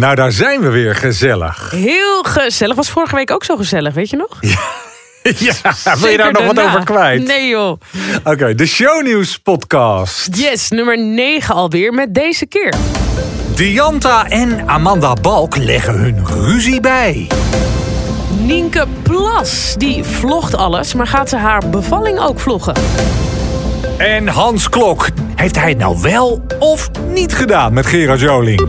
Nou, daar zijn we weer gezellig. Heel gezellig. Was vorige week ook zo gezellig, weet je nog? Ja, wil je daar nog wat over kwijt? Nee joh. Oké, de Shownieuws podcast. Yes, nummer 9 alweer met deze keer. Dianta en Amanda Balk leggen hun ruzie bij. Nienke Plas, die vlogt alles, maar gaat ze haar bevalling ook vloggen? En Hans Klok. Heeft hij het nou wel of niet gedaan met Gerard Joling?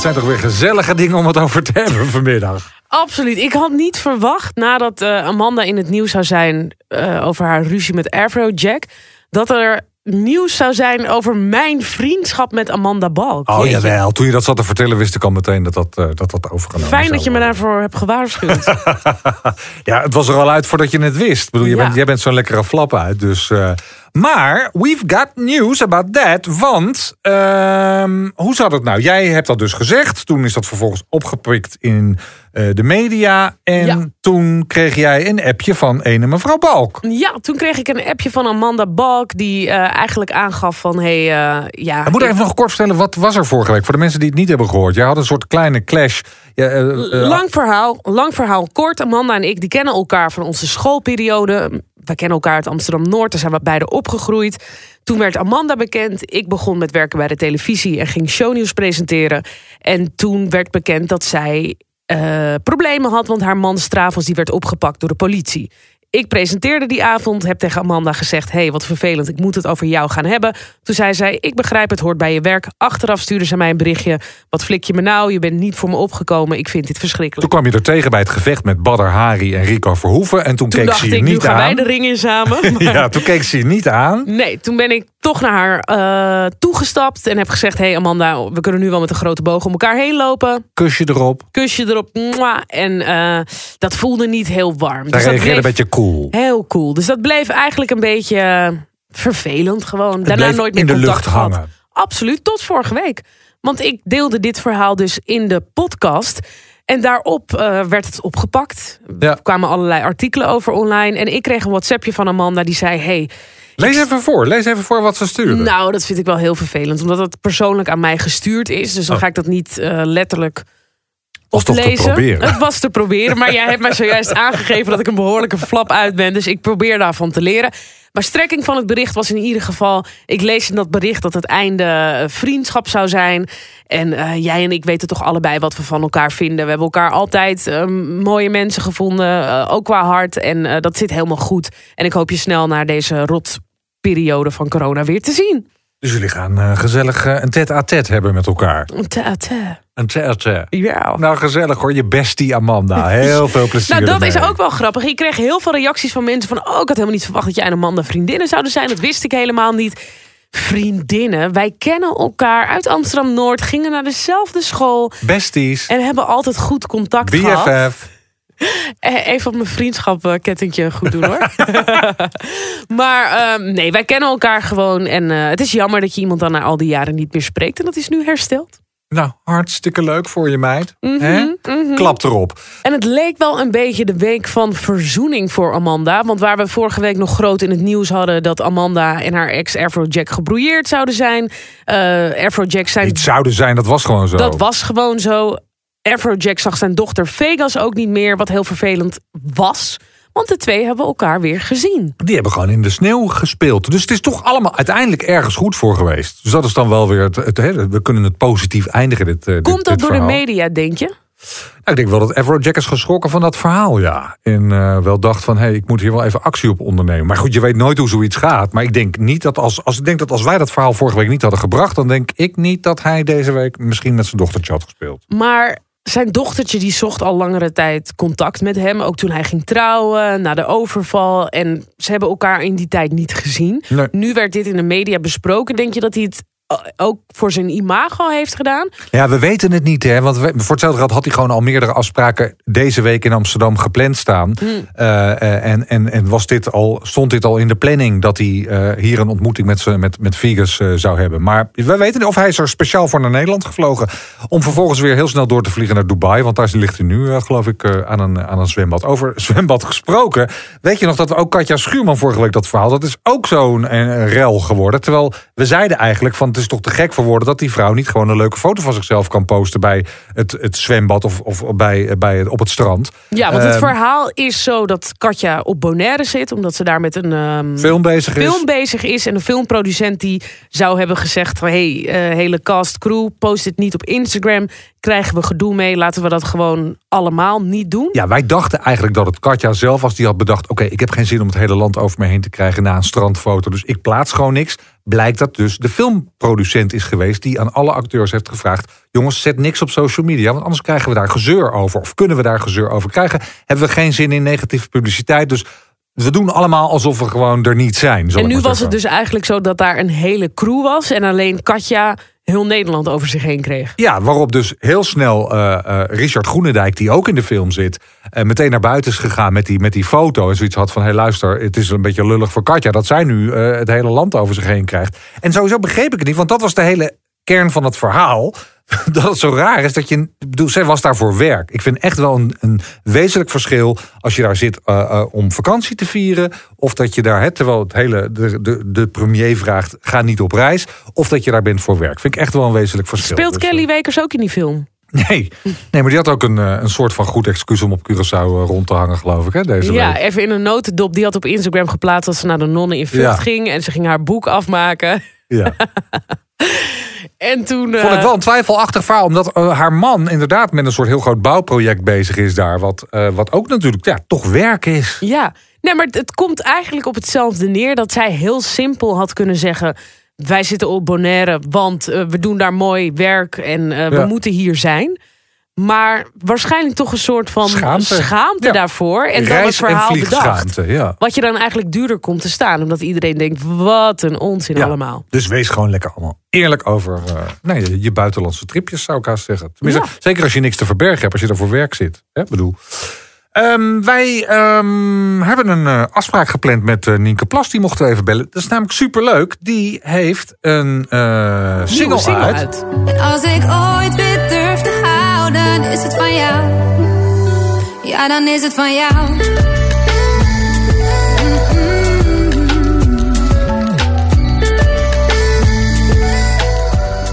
Dat zijn toch weer gezellige dingen om het over te hebben vanmiddag. Absoluut. Ik had niet verwacht, nadat eh, Amanda in het nieuws zou zijn eh, over haar ruzie met Afrojack, dat er nieuws zou zijn over mijn vriendschap met Amanda Balk. Oh Jeetje. jawel, toen je dat zat te vertellen wist ik al meteen dat dat, eh, dat, dat overgenomen Fijn dat je me worden. daarvoor hebt gewaarschuwd. Ja, het was er al uit voordat je het wist. Ik bedoel, je Ja. bent, jij bent zo'n lekkere flap uit. Dus, maar we've got news about that. Want ehm, hoe zat het nou? Jij hebt dat dus gezegd. Toen is dat vervolgens opgepikt in eh, de media. En Ja. toen kreeg jij een appje van ene mevrouw Balk. Ja, toen kreeg ik een appje van Amanda Balk die eh, eigenlijk aangaf van hey, eh, ja. Ik moet ik- even nog kort vertellen, wat was er vorige week? Voor de mensen die het niet hebben gehoord. Jij had een soort kleine clash. Ja, Lang verhaal, lang verhaal kort. Amanda en ik die kennen elkaar van onze schoolperiode. We kennen elkaar uit Amsterdam Noord, daar zijn we beide opgegroeid. Toen werd Amanda bekend. Ik begon met werken bij de televisie en ging shownieuws presenteren. En toen werd bekend dat zij eh, problemen had, want haar man Stravos die werd opgepakt door de politie. Ik presenteerde die avond, heb tegen Amanda gezegd: hey, wat vervelend, ik moet het over jou gaan hebben. Toen zei zij: Ik begrijp het, hoort bij je werk. Achteraf stuurde ze mij een berichtje: Wat flik je me nou? Je bent niet voor me opgekomen. Ik vind dit verschrikkelijk. Toen kwam je er tegen bij het gevecht met Badr Hari en Rico Verhoeven. En toen, Toen keek ze je ik, nu niet gaan wij aan. de ring in samen. Maar Ja, toen keek ze je niet aan. Nee, toen ben ik toch naar haar eh, toegestapt en heb gezegd: Hey Amanda, we kunnen nu wel met een grote boog om elkaar heen lopen. Kusje erop. Kusje erop. mwah. En eh, dat voelde niet heel warm. Zij Dus dat reageerde een bleef beetje cool. heel cool. Dus dat bleef eigenlijk een beetje eh, vervelend gewoon. Daarna nooit meer in de contact lucht gehad. hangen. Absoluut, tot vorige week. Want ik deelde dit verhaal dus in de podcast. En daarop eh, werd het opgepakt. Ja. Er kwamen allerlei artikelen over online. En ik kreeg een WhatsAppje van Amanda die zei: Hey, Lees even voor. Lees even voor wat ze stuurde. nou, dat vind ik wel heel vervelend. Omdat het persoonlijk aan mij gestuurd is. Dus dan Oh. ga ik dat niet eh, letterlijk Was toch te oplezen. proberen. Het was te proberen. Maar jij hebt mij zojuist aangegeven dat ik een behoorlijke flap uit ben. Dus ik probeer daarvan te leren. Maar strekking van het bericht was in ieder geval... Ik lees in dat bericht dat het einde eh, vriendschap zou zijn. En eh, jij en ik weten toch allebei wat we van elkaar vinden. We hebben elkaar altijd eh, mooie mensen gevonden. eh, ook qua hart. En dat zit helemaal goed. En ik hoop je snel naar deze rotperiode van corona weer te zien. Dus jullie gaan gezellig een tête-à-tête hebben met elkaar. Ta ta. Een. Ja. Nou, gezellig hoor. Je bestie Amanda. Heel veel plezier Nou, dat is ook wel grappig. Ik kreeg heel veel reacties van mensen van... oh, ik had helemaal niet verwacht dat jij en Amanda vriendinnen zouden zijn. Dat wist ik helemaal niet. Vriendinnen, wij kennen elkaar uit Amsterdam-Noord... gingen naar dezelfde school Besties. en hebben altijd goed contact gehad. BFF. Eh, Even op mijn vriendschap-kettingje goed doen, hoor. maar ehm, nee, wij kennen elkaar gewoon. En eh, het is jammer dat je iemand dan na al die jaren niet meer spreekt. En dat is nu hersteld. Nou, hartstikke leuk voor je meid. Mhm, Hè? mhm. Klap erop. En het leek wel een beetje de week van verzoening voor Amanda. Want waar we vorige week nog groot in het nieuws hadden... dat Amanda en haar ex Afrojack gebrouilleerd zouden zijn. Eh Afrojack zijn... Niet zouden zijn, dat was gewoon zo. Dat was gewoon zo. Afrojack zag zijn dochter Vegas ook niet meer. Wat heel vervelend was. Want de twee hebben elkaar weer gezien. Die hebben gewoon in de sneeuw gespeeld. Dus het is toch allemaal uiteindelijk ergens goed voor geweest. Dus dat is dan wel weer... Het, het- we kunnen het positief eindigen, dit eh, dit- Komt dat dit door de media, denk je? Nou, ik denk wel dat Afrojack is geschrokken van dat verhaal, ja. En eh, wel dacht van, hé, hey, ik moet hier wel even actie op ondernemen. Maar goed, je weet nooit hoe zoiets gaat. Maar ik denk niet dat als, als, ik denk dat als wij dat verhaal vorige week niet hadden gebracht... dan denk ik niet dat hij deze week misschien met zijn dochtertje had gespeeld. Maar zijn dochtertje die zocht al langere tijd contact met hem. Ook toen hij ging trouwen, na de overval. En ze hebben elkaar in die tijd niet gezien. Nee. Nu werd dit in de media besproken. Denk je dat hij het ook voor zijn imago heeft gedaan. Ja, we weten het niet, hè? Want voor hetzelfde geld had hij gewoon al meerdere afspraken deze week in Amsterdam gepland staan. Hmm. en en, en was dit al, stond dit al in de planning dat hij hier een ontmoeting met, met, met Vegas zou hebben. Maar we weten niet of hij is er speciaal voor naar Nederland gevlogen. Om vervolgens weer heel snel door te vliegen naar Dubai. Want daar ligt hij nu, geloof ik, aan, een, aan een zwembad. Over zwembad gesproken. Weet je nog dat we ook Katja Schuurman vorige week dat verhaal. Dat is ook zo'n rel geworden. Terwijl we zeiden eigenlijk van is toch te gek voor woorden dat die vrouw niet gewoon een leuke foto van zichzelf kan posten bij het, het zwembad of, of bij, bij, op het strand. Ja, want het ehm, verhaal is zo dat Katja op Bonaire zit, omdat ze daar met een um, film, bezig, film is. bezig is. En een filmproducent die zou hebben gezegd: hey, uh, hele cast crew, post dit niet op Instagram. Krijgen we gedoe mee? Laten we dat gewoon allemaal niet doen. Ja, wij dachten eigenlijk dat het Katja zelf was die had bedacht: oké, ik heb geen zin om het hele land over me heen te krijgen na een strandfoto. Dus ik plaats gewoon niks blijkt dat dus de filmproducent is geweest die aan alle acteurs heeft gevraagd: jongens, zet niks op social media, want anders krijgen we daar gezeur over. Of kunnen we daar gezeur over krijgen? Hebben we geen zin in negatieve publiciteit. Dus we doen allemaal alsof we gewoon er niet zijn. En nu was het dus eigenlijk zo dat daar een hele crew was en alleen Katja heel Nederland over zich heen kreeg. Ja, waarop dus heel snel uh, uh, Richard Groenendijk, die ook in de film zit, uh, meteen naar buiten is gegaan met die, met die foto. En zoiets had van: hé, luister, het is een beetje lullig voor Katja dat zij nu het hele land over zich heen krijgt. En sowieso begreep ik het niet, want dat was de hele kern van het verhaal. dat het zo raar is dat je. Bedoel, zij was daar voor werk. Ik vind echt wel een, een wezenlijk verschil als je daar zit uh, uh, om vakantie te vieren. Of dat je daar, hè, terwijl het hele, de, de, de premier vraagt: ga niet op reis. Of dat je daar bent voor werk. Vind ik echt wel een wezenlijk verschil. Speelt dus, Kelly Wekers ook in die film? Nee. nee, maar die had ook een, een soort van goed excuus om op Curaçao rond te hangen, geloof ik. Hè, deze ja, even in een notendop. Die had op Instagram geplaatst dat ze naar de nonnen in Vught ging. En ze ging haar boek afmaken. Ja. En toen. Vond ik eh, wel een twijfelachtig verhaal, omdat uh, haar man inderdaad met een soort heel groot bouwproject bezig is daar. Wat, uh, wat ook natuurlijk ja, toch werk is. Ja, nee, maar het komt eigenlijk op hetzelfde neer dat zij heel simpel had kunnen zeggen. Wij zitten op Bonaire, want we doen daar mooi werk en we moeten hier zijn. Maar waarschijnlijk toch een soort van schaamte, daarvoor. En dan het verhaal bedacht. Ja. Wat je dan eigenlijk duurder komt te staan. Omdat iedereen denkt, wat een onzin allemaal. Dus wees gewoon lekker allemaal eerlijk over uh, nee, je buitenlandse tripjes, zou ik haast zeggen. Tenminste, Zeker als je niks te verbergen hebt, als je er voor werk zit. Hè? bedoel... Um, wij um, hebben een uh, afspraak gepland met uh, Nienke Plas. Die mochten we even bellen. Dat is namelijk superleuk. Die heeft een uh, single, single, uit. uit. En als ik ooit weer durf dan is het van jou. Ja, dan is het van jou.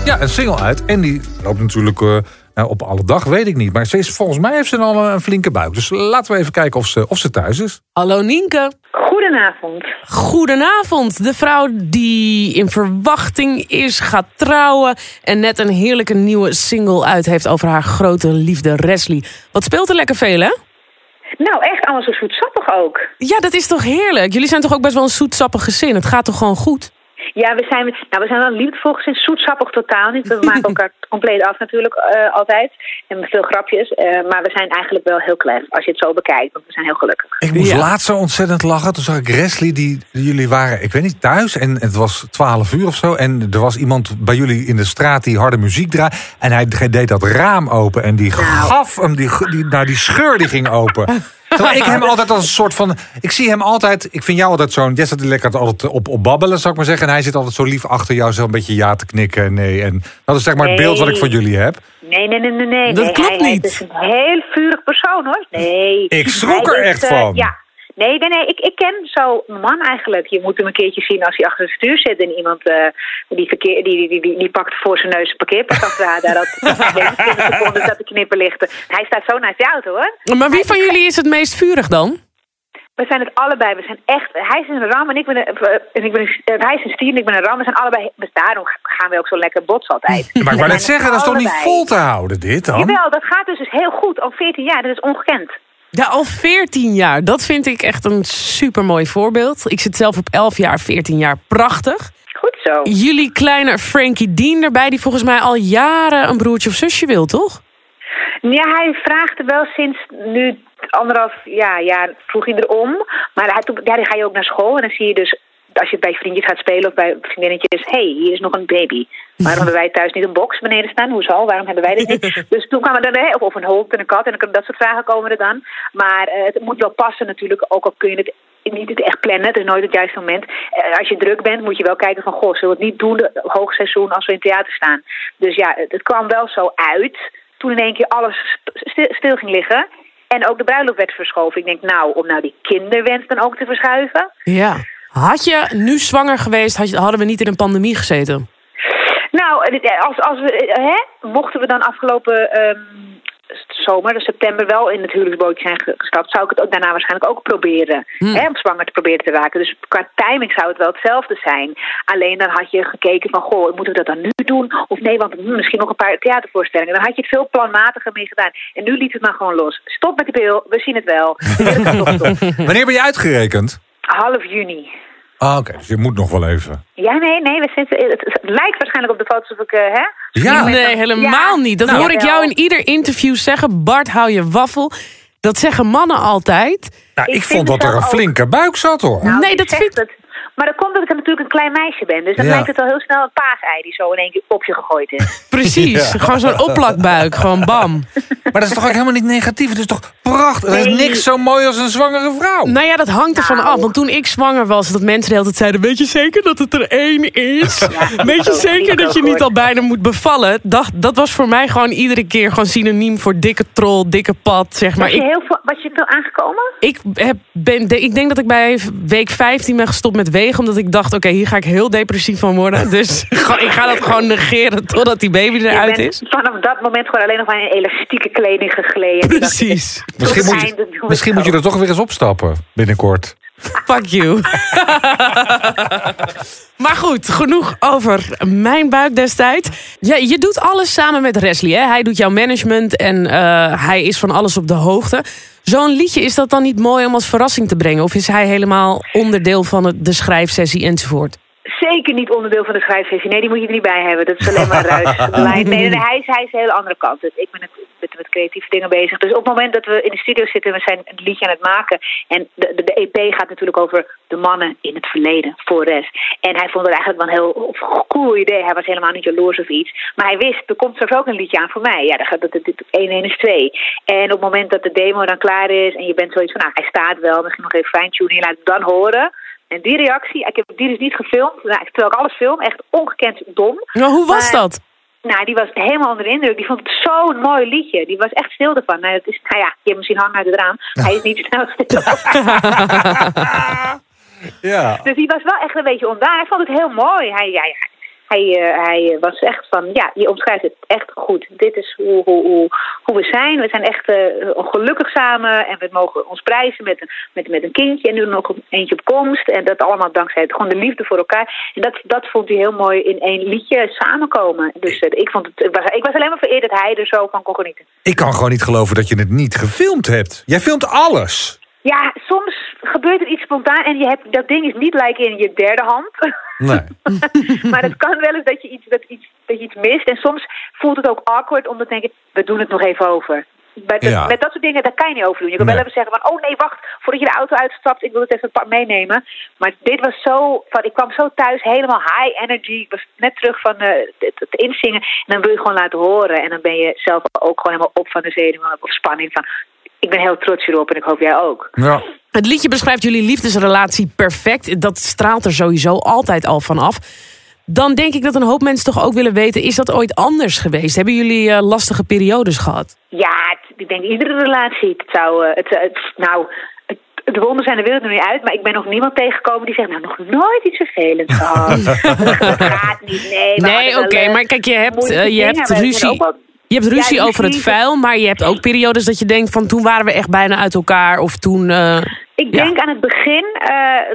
Ja, een single uit. En die loopt natuurlijk uh, op alle dag, weet ik niet. Maar ze is, volgens mij heeft ze al een, flinke buik. Dus laten we even kijken of ze, of ze thuis is. Hallo Nienke. Goedenavond. Goedenavond. De vrouw die in verwachting is, gaat trouwen... en net een heerlijke nieuwe single uit heeft over haar grote liefde Resli. Wat speelt er lekker veel, hè? Nou, echt allemaal zo zoetsappig ook. Ja, dat is toch heerlijk? Jullie zijn toch ook best wel een zoetsappig gezin? Het gaat toch gewoon goed? Ja, we zijn, nou, we zijn wel liefdevol in zoetsappig totaal niet. We maken elkaar compleet af natuurlijk uh, altijd. En met veel grapjes. Uh, maar we zijn eigenlijk wel heel klein als je het zo bekijkt. Want we zijn heel gelukkig. Ik moest ja. laatst zo ontzettend lachen. Toen zag ik Resli, die, jullie waren, ik weet niet, thuis. En het was 12 uur of zo. En er was iemand bij jullie in de straat die harde muziek draaide. En hij deed dat raam open. En die nou. gaf hem, die, die, nou, die scheur die ging open. Terwijl ik hem altijd als een soort van. Ik zie hem altijd. Ik vind jou altijd zo'n. Jess zit lekker altijd op, op babbelen, zou ik maar zeggen. En hij zit altijd zo lief achter jou, zo een beetje ja te knikken. Nee. En dat is zeg maar het beeld wat ik van jullie heb. Nee, nee, nee, nee. nee. Dat klopt niet. Hij is een heel vurig persoon hoor. Nee. Ik schrok er echt van. Ja. Nee, nee, nee. Ik, ik ken zo een man eigenlijk. Je moet hem een keertje zien als hij achter het stuur zit. En iemand uh, die, verkeer, die, die, die, die, pakt voor zijn neus een. Daar dat 20 seconden dat de knippen lichten. Hij staat zo naast de auto hoor. Maar wie van jullie is het meest vurig dan? We zijn het allebei. We zijn echt. Hij is een ram en ik ben een, en ik ben een, hij is een stier en ik ben een ram. We zijn allebei. Dus daarom gaan we ook zo lekker botsen altijd. Maar ik wou net zeggen, dat is toch niet vol te houden, dit dan? Jawel, dat gaat dus, dus heel goed. Al 14 jaar, dat is ongekend. Ja, al 14 jaar. Dat vind ik echt een supermooi voorbeeld. Ik zit zelf op 11 jaar, 14 jaar. Prachtig. Goed zo. Jullie kleine Frankie Dean erbij, die volgens mij al jaren een broertje of zusje wil, toch? Ja, hij vraagt wel sinds nu anderhalf ja, jaar vroeg hij erom. Maar hij, ja, dan ga je ook naar school en dan zie je dus als je bij vriendjes gaat spelen of bij vriendinnetjes, hé, hey, hier is nog een baby. Waarom hebben wij thuis niet een box beneden staan? Hoezo? Waarom hebben wij dit niet? Dus toen kwamen er, of, of een hond en een kat en dat soort vragen komen er dan. Maar uh, het moet wel passen natuurlijk, ook al kun je het niet het echt plannen. Het is nooit het juiste moment. Uh, als je druk bent, moet je wel kijken van... goh, zullen we het niet doen, hoogseizoen, als we in theater staan. Dus ja, het, kwam wel zo uit. Toen in één keer alles stil, stil ging liggen... En ook de bruiloft werd verschoven. Ik denk, nou, om nou die kinderwens dan ook te verschuiven. Ja. Had je nu zwanger geweest, had je, hadden we niet in een pandemie gezeten? Nou, als, als we, hè, mochten we dan afgelopen um, zomer, dus september, wel in het huwelijksbootje zijn gestapt, zou ik het ook daarna waarschijnlijk ook proberen. Hmm. Hè, om zwanger te proberen te raken. Dus qua timing zou het wel hetzelfde zijn. Alleen dan had je gekeken van, goh, moeten we dat dan nu doen? Of nee, want hm, misschien nog een paar theatervoorstellingen. Dan had je het veel planmatiger mee gedaan. En nu liet het maar gewoon los. Stop met die pil, we zien het wel. Wanneer ben je uitgerekend? Half juni. Ah, oké. Dus je moet nog wel even. Ja, nee, nee. We zitten, het, lijkt waarschijnlijk op de foto's of ik, uh, hè? Ja. Nee, helemaal niet. Dat nou, hoor ik jou in ieder interview zeggen. Bart, hou je waffel. Dat zeggen mannen altijd. Nou, ik, ik vond dat er een flinke buik zat, hoor. Nou, nee, dat vind ik... Maar dat komt dat ik natuurlijk een klein meisje ben. Dus dan lijkt het al heel snel een paasei die zo in één keer op je gegooid is. Precies, gewoon zo'n opplakbuik. Gewoon bam. Maar dat is toch ook helemaal niet negatief? Het is toch prachtig? Er is niks zo mooi als een zwangere vrouw. Nou ja, dat hangt ervan nou. af. Want toen ik zwanger was, dat mensen de hele tijd zeiden... weet je zeker dat het er één is? Ja, weet je zeker dat je niet al bijna moet bevallen? Dat, dat was voor mij gewoon iedere keer gewoon synoniem voor dikke troll, dikke pad, zeg maar. Was je, heel veel, was je veel aangekomen? Ik, heb, ben, ik denk dat ik bij week 15 ben gestopt met wegen omdat ik dacht, oké, hier ga ik heel depressief van worden. Dus ik ga dat gewoon negeren totdat die baby eruit is. Vanaf dat moment gewoon alleen nog maar in elastieke kleding gegleden. Precies. Misschien, moet je, misschien moet je er toch weer eens opstappen binnenkort. Fuck you. maar goed, genoeg over mijn buik destijds. Ja, je doet alles samen met Wesley. Hè? Hij doet jouw management en uh, hij is van alles op de hoogte. Zo'n liedje, is dat dan niet mooi om als verrassing te brengen? Of is hij helemaal onderdeel van de schrijfsessie enzovoort? Zeker niet onderdeel van de schrijfsessie. Nee, die moet je er niet bij hebben. Dat is alleen maar ruis. nee, nee, hij, is, hij is een hele andere kant. Dus ik ben het, met, met creatieve dingen bezig. Dus op het moment dat we in de studio zitten... we zijn een liedje aan het maken... en de, de, de EP gaat natuurlijk over de mannen in het verleden, voor rest. En hij vond het eigenlijk wel een heel cool idee. Hij was helemaal niet jaloers of iets. Maar hij wist, er komt straks ook een liedje aan voor mij. Ja, dat, dat, dat, 1 1 is 2. En op het moment dat de demo dan klaar is... en je bent zoiets van, nou, hij staat wel... misschien nog even fine-tunen, je laat het dan horen... En die reactie, ik heb die dus niet gefilmd, nou, terwijl ik alles film, echt ongekend dom. Nou, hoe was dat? Nou, die was helemaal onder de indruk. Die vond het zo'n mooi liedje. Die was echt stil ervan. Nou, dat is, nou ja, je hebt misschien hangen uit het raam. Hij is niet snel stil. ja. Dus die was wel echt een beetje ondaan. Hij vond het heel mooi. Hij, ja, hij, uh, hij was echt van, ja, je omschrijft het echt goed. Dit is hoe, hoe, hoe, we zijn. We zijn echt uh, gelukkig samen en we mogen ons prijzen met een, met, met een kindje en nu nog eentje op komst. En dat allemaal dankzij gewoon de liefde voor elkaar. En dat, dat vond hij heel mooi in één liedje samenkomen. Dus uh, ik, vond het, ik, was, ik was alleen maar vereerd dat hij er zo van kon genieten. Ik kan gewoon niet geloven dat je het niet gefilmd hebt. Jij filmt alles. Ja, soms gebeurt er iets spontaan en je hebt, dat ding is niet lijken in je derde hand. Nee. maar het kan wel eens dat je, iets, dat, iets, dat je iets mist. En soms voelt het ook awkward om te denken, we doen het nog even over. Met, ja. met dat soort dingen, daar kan je niet over doen. Je kan wel even zeggen van, oh nee, wacht, voordat je de auto uitstapt, ik wil het even meenemen. Maar dit was zo, van, ik kwam zo thuis, helemaal high energy. Ik was net terug van uh, het, het, inzingen. En dan wil je gewoon laten horen. En dan ben je zelf ook gewoon helemaal op van de zenuwen of spanning van, ik ben heel trots hierop en ik hoop jij ook. Ja. Het liedje beschrijft jullie liefdesrelatie perfect. Dat straalt er sowieso altijd al van af. Dan denk ik dat een hoop mensen toch ook willen weten... is dat ooit anders geweest? Hebben jullie uh, lastige periodes gehad? Ja, ik denk iedere relatie. Het zou, uh, het, het, nou, de wonden zijn de wereld er niet uit, maar ik ben nog niemand tegengekomen die zegt, nou, nog nooit iets vervelends gehad. dat gaat niet, nee. Nee, oké, okay, maar kijk, je hebt, uh, je hebt ruzie. Je hebt ruzie over het vuil, maar je hebt ook periodes dat je denkt van toen waren we echt bijna uit elkaar of toen... Uh, ik denk aan het begin, uh,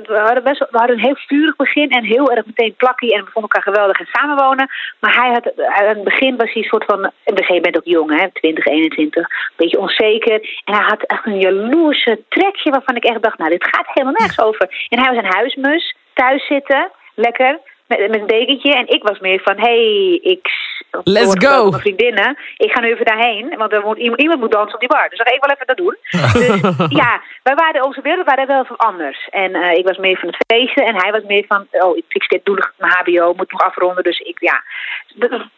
we, hadden best, we hadden een heel vurig begin en heel erg meteen plakkie en we vonden elkaar geweldig en samenwonen. Maar hij had, aan het begin was hij een soort van, en dus je bent ook jong hè, 20, 21, een beetje onzeker. En hij had echt een jaloerse trekje waarvan ik echt dacht, nou dit gaat helemaal nergens over. En hij was een huismus, thuis zitten, lekker met, met een dekentje. En ik was meer van, hé, hey, ik, Let's go. Mijn vriendinnen, ik ga nu even daarheen, want er moet, iemand, iemand moet dansen op die bar. Dus dan ga ik wel even dat doen. Dus ja, wij waren, onze wereld waren wel van anders. En eh, ik was meer van het feesten en hij was meer van, oh, ik, ik zit- doe nog mijn hbo, moet nog afronden. Dus ik, ja.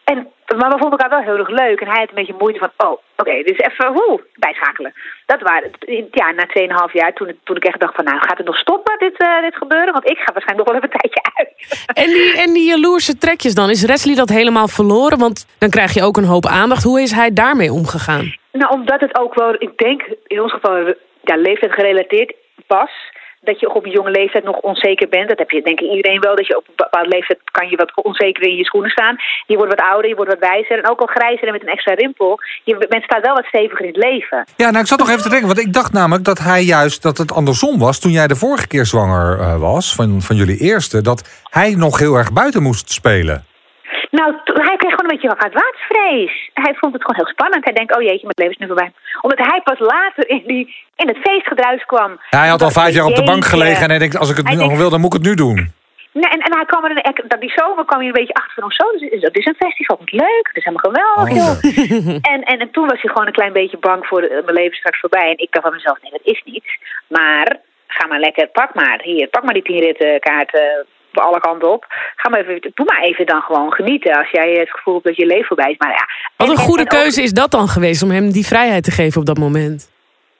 En, maar we vonden elkaar wel heel erg leuk. En hij had een beetje moeite van, oh, oké, dit is even, woe, bijschakelen. Dat waren, ja, na 2,5 jaar, toen, ik- toen ik echt dacht van, nou, gaat het nog stoppen, dit, eh, dit gebeuren? Want ik ga waarschijnlijk nog wel even een tijdje uit. En die, en die jaloerse trekjes dan, is Wesley dat helemaal verloren? Want dan krijg je ook een hoop aandacht. Hoe is hij daarmee omgegaan? Nou, omdat het ook wel, ik denk in ons geval, ja, leeftijd gerelateerd was. Dat je op een jonge leeftijd nog onzeker bent. Dat heb je denk ik iedereen wel. Dat je op een bepaalde leeftijd kan je wat onzekerder in je schoenen staan. Je wordt wat ouder, je wordt wat wijzer. En ook al grijzer en met een extra rimpel. Je bent staat wel wat steviger in het leven. Ja, nou, ik zat nog even te denken. Want ik dacht namelijk dat hij juist dat het andersom was. Toen jij de vorige keer zwanger eh, was, van, van jullie eerste. Dat hij nog heel erg buiten moest spelen. Nou, hij kreeg gewoon een beetje watervrees. Hij vond het gewoon heel spannend. Hij denkt, oh jeetje, mijn leven is nu voorbij. Omdat hij pas later in, die, in het feestgedruis kwam. Ja, hij had al Dat- vijf jaar op de bank gelegen. En hij denkt, als ik het nu nog wil, dan moet ik het nu doen. Nee, en, en hij kwam er dat die zomer kwam hij een beetje achter van, oh zo, dit is, dit is een festival, wat leuk, dit is helemaal geweldig, Oh, joh. En, en, en toen was hij gewoon een klein beetje bang voor, de- mijn leven straks voorbij. En ik dacht van mezelf, nee, dat is niet. Maar, ga maar lekker, pak maar, hier, pak maar die tien rittenkaarten alle kanten op. Ga maar even, doe maar even dan gewoon genieten als jij het gevoel hebt dat je leven voorbij is. Maar ja. Wat En- een en- goede en ook- keuze is dat dan geweest om hem die vrijheid te geven op dat moment.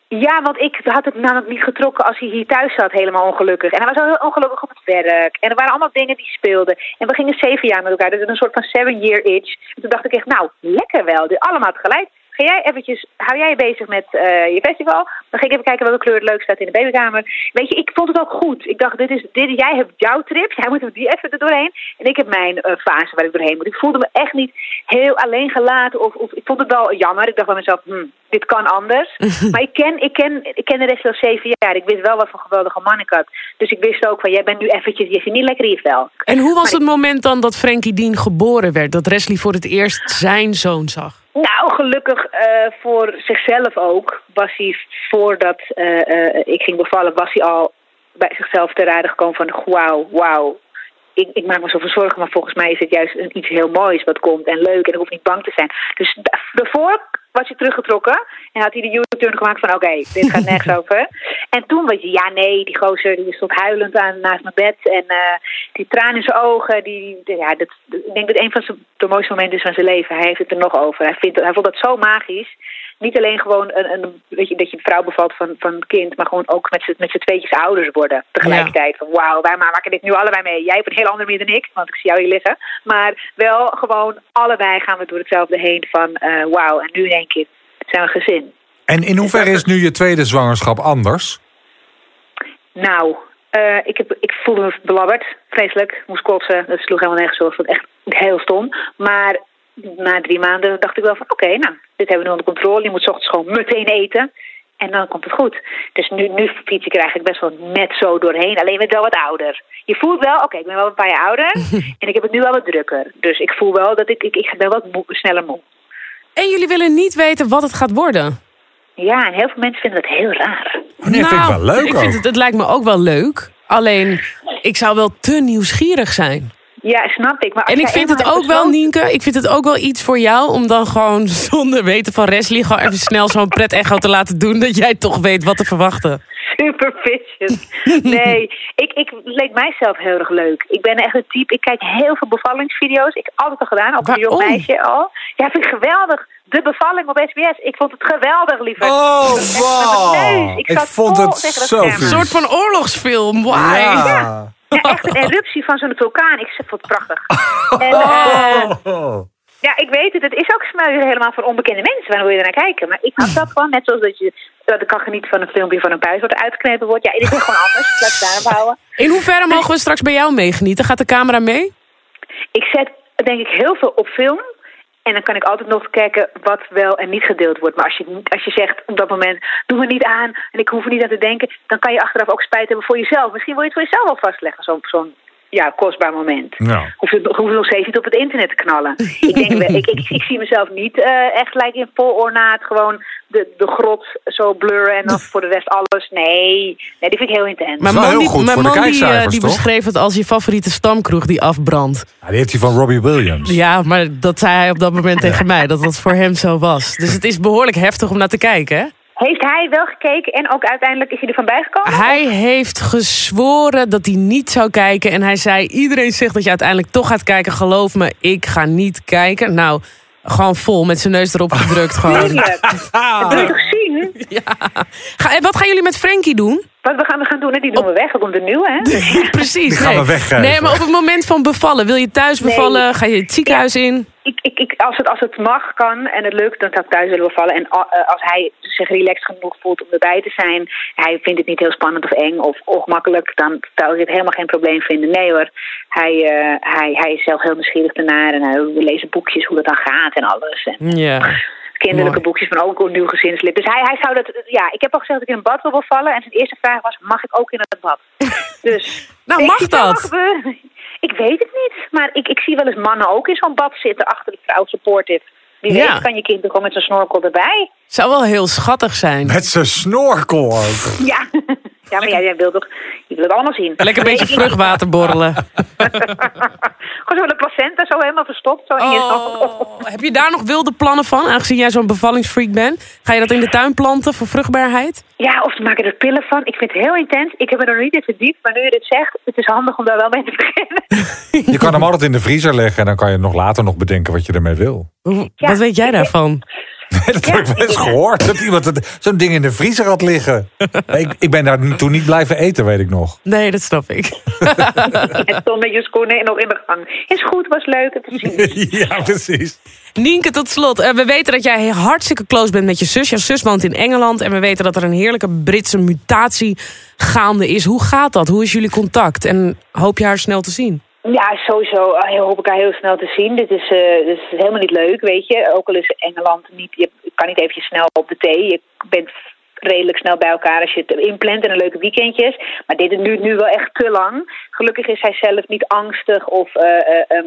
Ja, want ik had het namelijk niet getrokken als hij hier thuis zat, helemaal ongelukkig. En hij was al heel ongelukkig op het werk. En er waren allemaal dingen die speelden. En we gingen zeven jaar met elkaar, dus een soort van seven year itch. En toen dacht ik echt, nou, lekker wel. Dit allemaal tegelijk. Ga jij eventjes, hou jij je bezig met eh, je festival? Dan ga ik even kijken welke kleur het leuk staat in de babykamer. Weet je, ik vond het ook goed. Ik dacht, dit is, dit, jij hebt jouw trip, jij moet die even er doorheen. En ik heb mijn eh, fase waar ik doorheen moet. Ik voelde me echt niet heel alleen gelaten. Of, of ik vond het wel jammer. Ik dacht bij mezelf, hm, dit kan anders. maar ik ken, ik, ken, ik ken de rest al zeven jaar. Ik wist wel wat voor geweldige man ik had. Dus ik wist ook van, jij bent nu eventjes, je zit niet lekker in je vel. En hoe was Maar het moment dan dat Frankie Dean geboren werd? Dat Wesley voor het eerst zijn zoon zag? Nou, gelukkig eh, voor zichzelf ook. Was hij voordat eh, ik ging bevallen, was hij al bij zichzelf te raden gekomen van wauw, wauw. Ik, ik maak me zoveel zorgen, maar volgens mij is het juist iets heel moois wat komt en leuk en ik hoef niet bang te zijn. Dus da- daarvoor was hij teruggetrokken en had hij de U-turn gemaakt van oké, dit gaat nergens over. En toen was hij, ja nee, die gozer die stond huilend aan, naast mijn bed en eh, die traan in zijn ogen. Die, die- ja, dat, ik denk dat een van zijn, de mooiste momenten is van zijn leven. Hij heeft het er nog over. Hij, vindt, hij vond dat zo magisch. Niet alleen gewoon een, een, weet je, dat je een vrouw bevalt van, van een kind, maar gewoon ook met z'n met z'n tweetjes ouders worden. Tegelijkertijd van wauw, wij maken dit nu allebei mee. Jij op een heel andere manier dan ik, want ik zie jou hier liggen. Maar wel gewoon allebei gaan we door hetzelfde heen van eh, wauw, en nu in één keer zijn we een gezin. En in hoeverre is nu je tweede zwangerschap anders? Nou, eh, ik, heb, ik voelde me belabberd, vreselijk. Moest kotsen, dat sloeg helemaal nergens op. Ik vond het echt heel stom. Maar na drie maanden dacht ik wel van... oké, nou, dit hebben we nu onder controle. Je moet 's ochtends gewoon meteen eten. En dan komt het goed. Dus nu, nu fiets ik er eigenlijk best wel net zo doorheen. Alleen ben ik wel wat ouder. Je voelt wel, oké, ik ben wel een paar jaar ouder. en ik heb het nu wel wat drukker. Dus ik voel wel dat ik, ik, ik ben wat moe- sneller moe. En jullie willen niet weten wat het gaat worden? Ja, en heel veel mensen vinden dat heel raar. Oh, nee, vind ik wel leuk ik vind het, het lijkt me ook wel leuk. Alleen, ik zou wel te nieuwsgierig zijn. Ja, snap ik. Maar En ik vind het ook wel, Nienke, ik vind het ook wel iets voor jou... om dan gewoon zonder weten van Wesley... gewoon even snel zo'n pret-echo te laten doen... dat jij toch weet wat te verwachten. Superficious. Nee, ik, ik leek mijzelf heel erg leuk. Ik ben echt een type, ik kijk heel veel bevallingsvideo's. Ik heb altijd al gedaan, ook als jong meisje al. Ja, vind ik geweldig. De bevalling op SBS. Ik vond het geweldig, lieverd. Oh, wow. Ik Ik vond vol het zo. Een soort van oorlogsfilm, why? Ja. Ja, echt een eruptie van zo'n vulkaan. Ik vond het prachtig. En, eh, Oh. ja, ik weet het. Het is ook helemaal voor onbekende mensen. Waar wil je er naar kijken? Maar ik had dat gewoon. Net zoals dat je dat ik kan genieten van een filmpje van een puis wat uitgeknepen wordt. Ja, dit is gewoon anders. Laat het daarop houden. In hoeverre mogen we straks bij jou meegenieten? Gaat de camera mee? Ik zet denk ik heel veel op film. En dan kan ik altijd nog kijken wat wel en niet gedeeld wordt. Maar als je, als je zegt op dat moment, doe me niet aan en ik hoef er niet aan te denken. Dan kan je achteraf ook spijt hebben voor jezelf. Misschien wil je het voor jezelf wel vastleggen, zo'n zo'n ja, kostbaar moment. Ja. Hoef je, hoef je nog steeds niet op het internet te knallen. ik, denk, ik, ik, ik zie mezelf niet eh, echt lijken in vol ornaat gewoon de, de grot zo blurren en dan voor de rest alles. Nee, nee die vind ik heel intens. Maar- heel die, goed mijn voor de man die, eh, die toch? beschreef het als je favoriete stamkroeg die afbrandt. Ja, die heeft hij van Robbie Williams. Ja, maar dat zei hij op dat moment tegen mij, dat dat voor hem zo was. Dus het is behoorlijk heftig om naar te kijken, hè? Heeft hij wel gekeken en ook uiteindelijk is hij ervan bijgekomen? Hij heeft gezworen dat hij niet zou kijken. En hij zei, iedereen zegt dat je uiteindelijk toch gaat kijken. Geloof me, ik ga niet kijken. Nou, gewoon vol met zijn neus erop gedrukt. gewoon. Dat wil je toch Ga, en wat gaan jullie met Frankie doen? Wat we gaan, we gaan doen, hè, die doen we weg. Er komt een nieuwe, hè? Dus Precies. Die gaan nee. we weggeven. Nee, maar op het moment van bevallen. Wil je thuis Nee. bevallen? Ga je het ziekenhuis in? ik, ik, ik, als, het, als het mag, kan en het lukt, dan zou ik thuis willen bevallen. En a- eh, als hij zich relaxed genoeg voelt om erbij te zijn, hij vindt het niet heel spannend of eng of ongemakkelijk, dan zou ik het helemaal geen probleem vinden. Nee hoor, hij, eh, hij, hij is zelf heel nieuwsgierig ernaar en hij we lezen boekjes hoe dat dan gaat en alles. En Ja. Kinderlijke Mooi. boekjes van ook een nieuw gezinslid. Dus hij, hij zou dat, ja, ik heb al gezegd dat ik in een bad wil bevallen en zijn eerste vraag was, mag ik ook in het bad? Dus... Nou, mag dat? Ik weet het niet, maar ik, ik zie wel eens mannen ook in zo'n bad zitten achter de vrouw supportive. Wie Ja. weet kan je kind er gewoon met zijn snorkel erbij. Zou wel heel schattig zijn. Met zijn snorkel ook. Ja, ja maar ja, jij wilt toch, je wilt het allemaal zien. Lekker een beetje vruchtwater borrelen. Gewoon zo de placenta zo helemaal verstopt. Zo in je Oh, heb je daar nog wilde plannen van, aangezien jij zo'n bevallingsfreak bent? Ga je dat in de tuin planten voor vruchtbaarheid? Ja, of ze maken er pillen van. Ik vind het heel intens. Ik heb er nog niet in verdiept, maar nu je dit zegt, het is handig om daar wel mee te beginnen. Je kan hem altijd in de vriezer leggen en dan kan je nog later nog bedenken wat je ermee wil. Ja. Wat weet jij daarvan? dat heb ik wel eens gehoord. Dat iemand zo'n ding in de vriezer had liggen. ik, ik ben daar toen niet blijven eten, weet ik nog. Nee, dat snap ik. En stond met je schoenen nog in de gang. Is goed, was leuk. Het is zien. ja, precies. Nienke, tot slot. eh, we weten dat jij hartstikke close bent met je zus. Jouw zus woont in Engeland. En we weten dat er een heerlijke Britse mutatie gaande is. Hoe gaat dat? Hoe is jullie contact? En hoop je haar snel te zien? Ja, sowieso eh, hoop ik haar heel snel te zien. Dit is, eh, dit is helemaal niet leuk, weet je. Ook al is Engeland niet... Je kan niet eventjes snel op de thee. Je bent redelijk snel bij elkaar als je het inplant en een leuke weekendjes. Maar dit duurt nu wel echt te lang. Gelukkig is hij zelf niet angstig of eh, eh, ehm,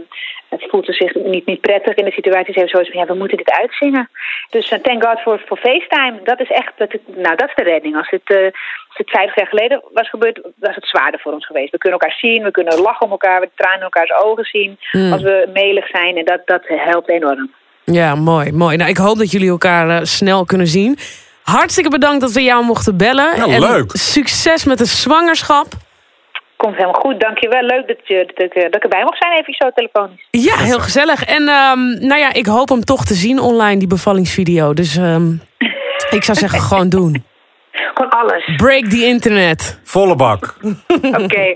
het voelt zich niet, niet prettig in de situatie. Ze heeft zoiets van, ja, we moeten dit uitzingen. Dus eh, thank God voor, voor FaceTime. Dat is echt, dat, nou, dat is de redding. Als het, als 50 jaar geleden was gebeurd, was het zwaarder voor ons geweest. We kunnen elkaar zien, we kunnen lachen om elkaar, we tranen in elkaars ogen zien. Als we melig zijn en dat, dat helpt enorm. Ja, mooi, mooi. Nou, ik hoop dat jullie elkaar snel kunnen zien. Hartstikke bedankt dat we jou mochten bellen. Ja, en leuk. Succes met de zwangerschap. Komt helemaal goed, dankjewel. Leuk dat, je, dat, ik, dat ik erbij mocht zijn, even zo telefonisch. Ja, heel gezellig. En ehm, nou ja, ik hoop hem toch te zien online, die bevallingsvideo. Dus ehm, ik zou zeggen, gewoon doen. Gewoon alles. Break the internet. Volle bak. Oké.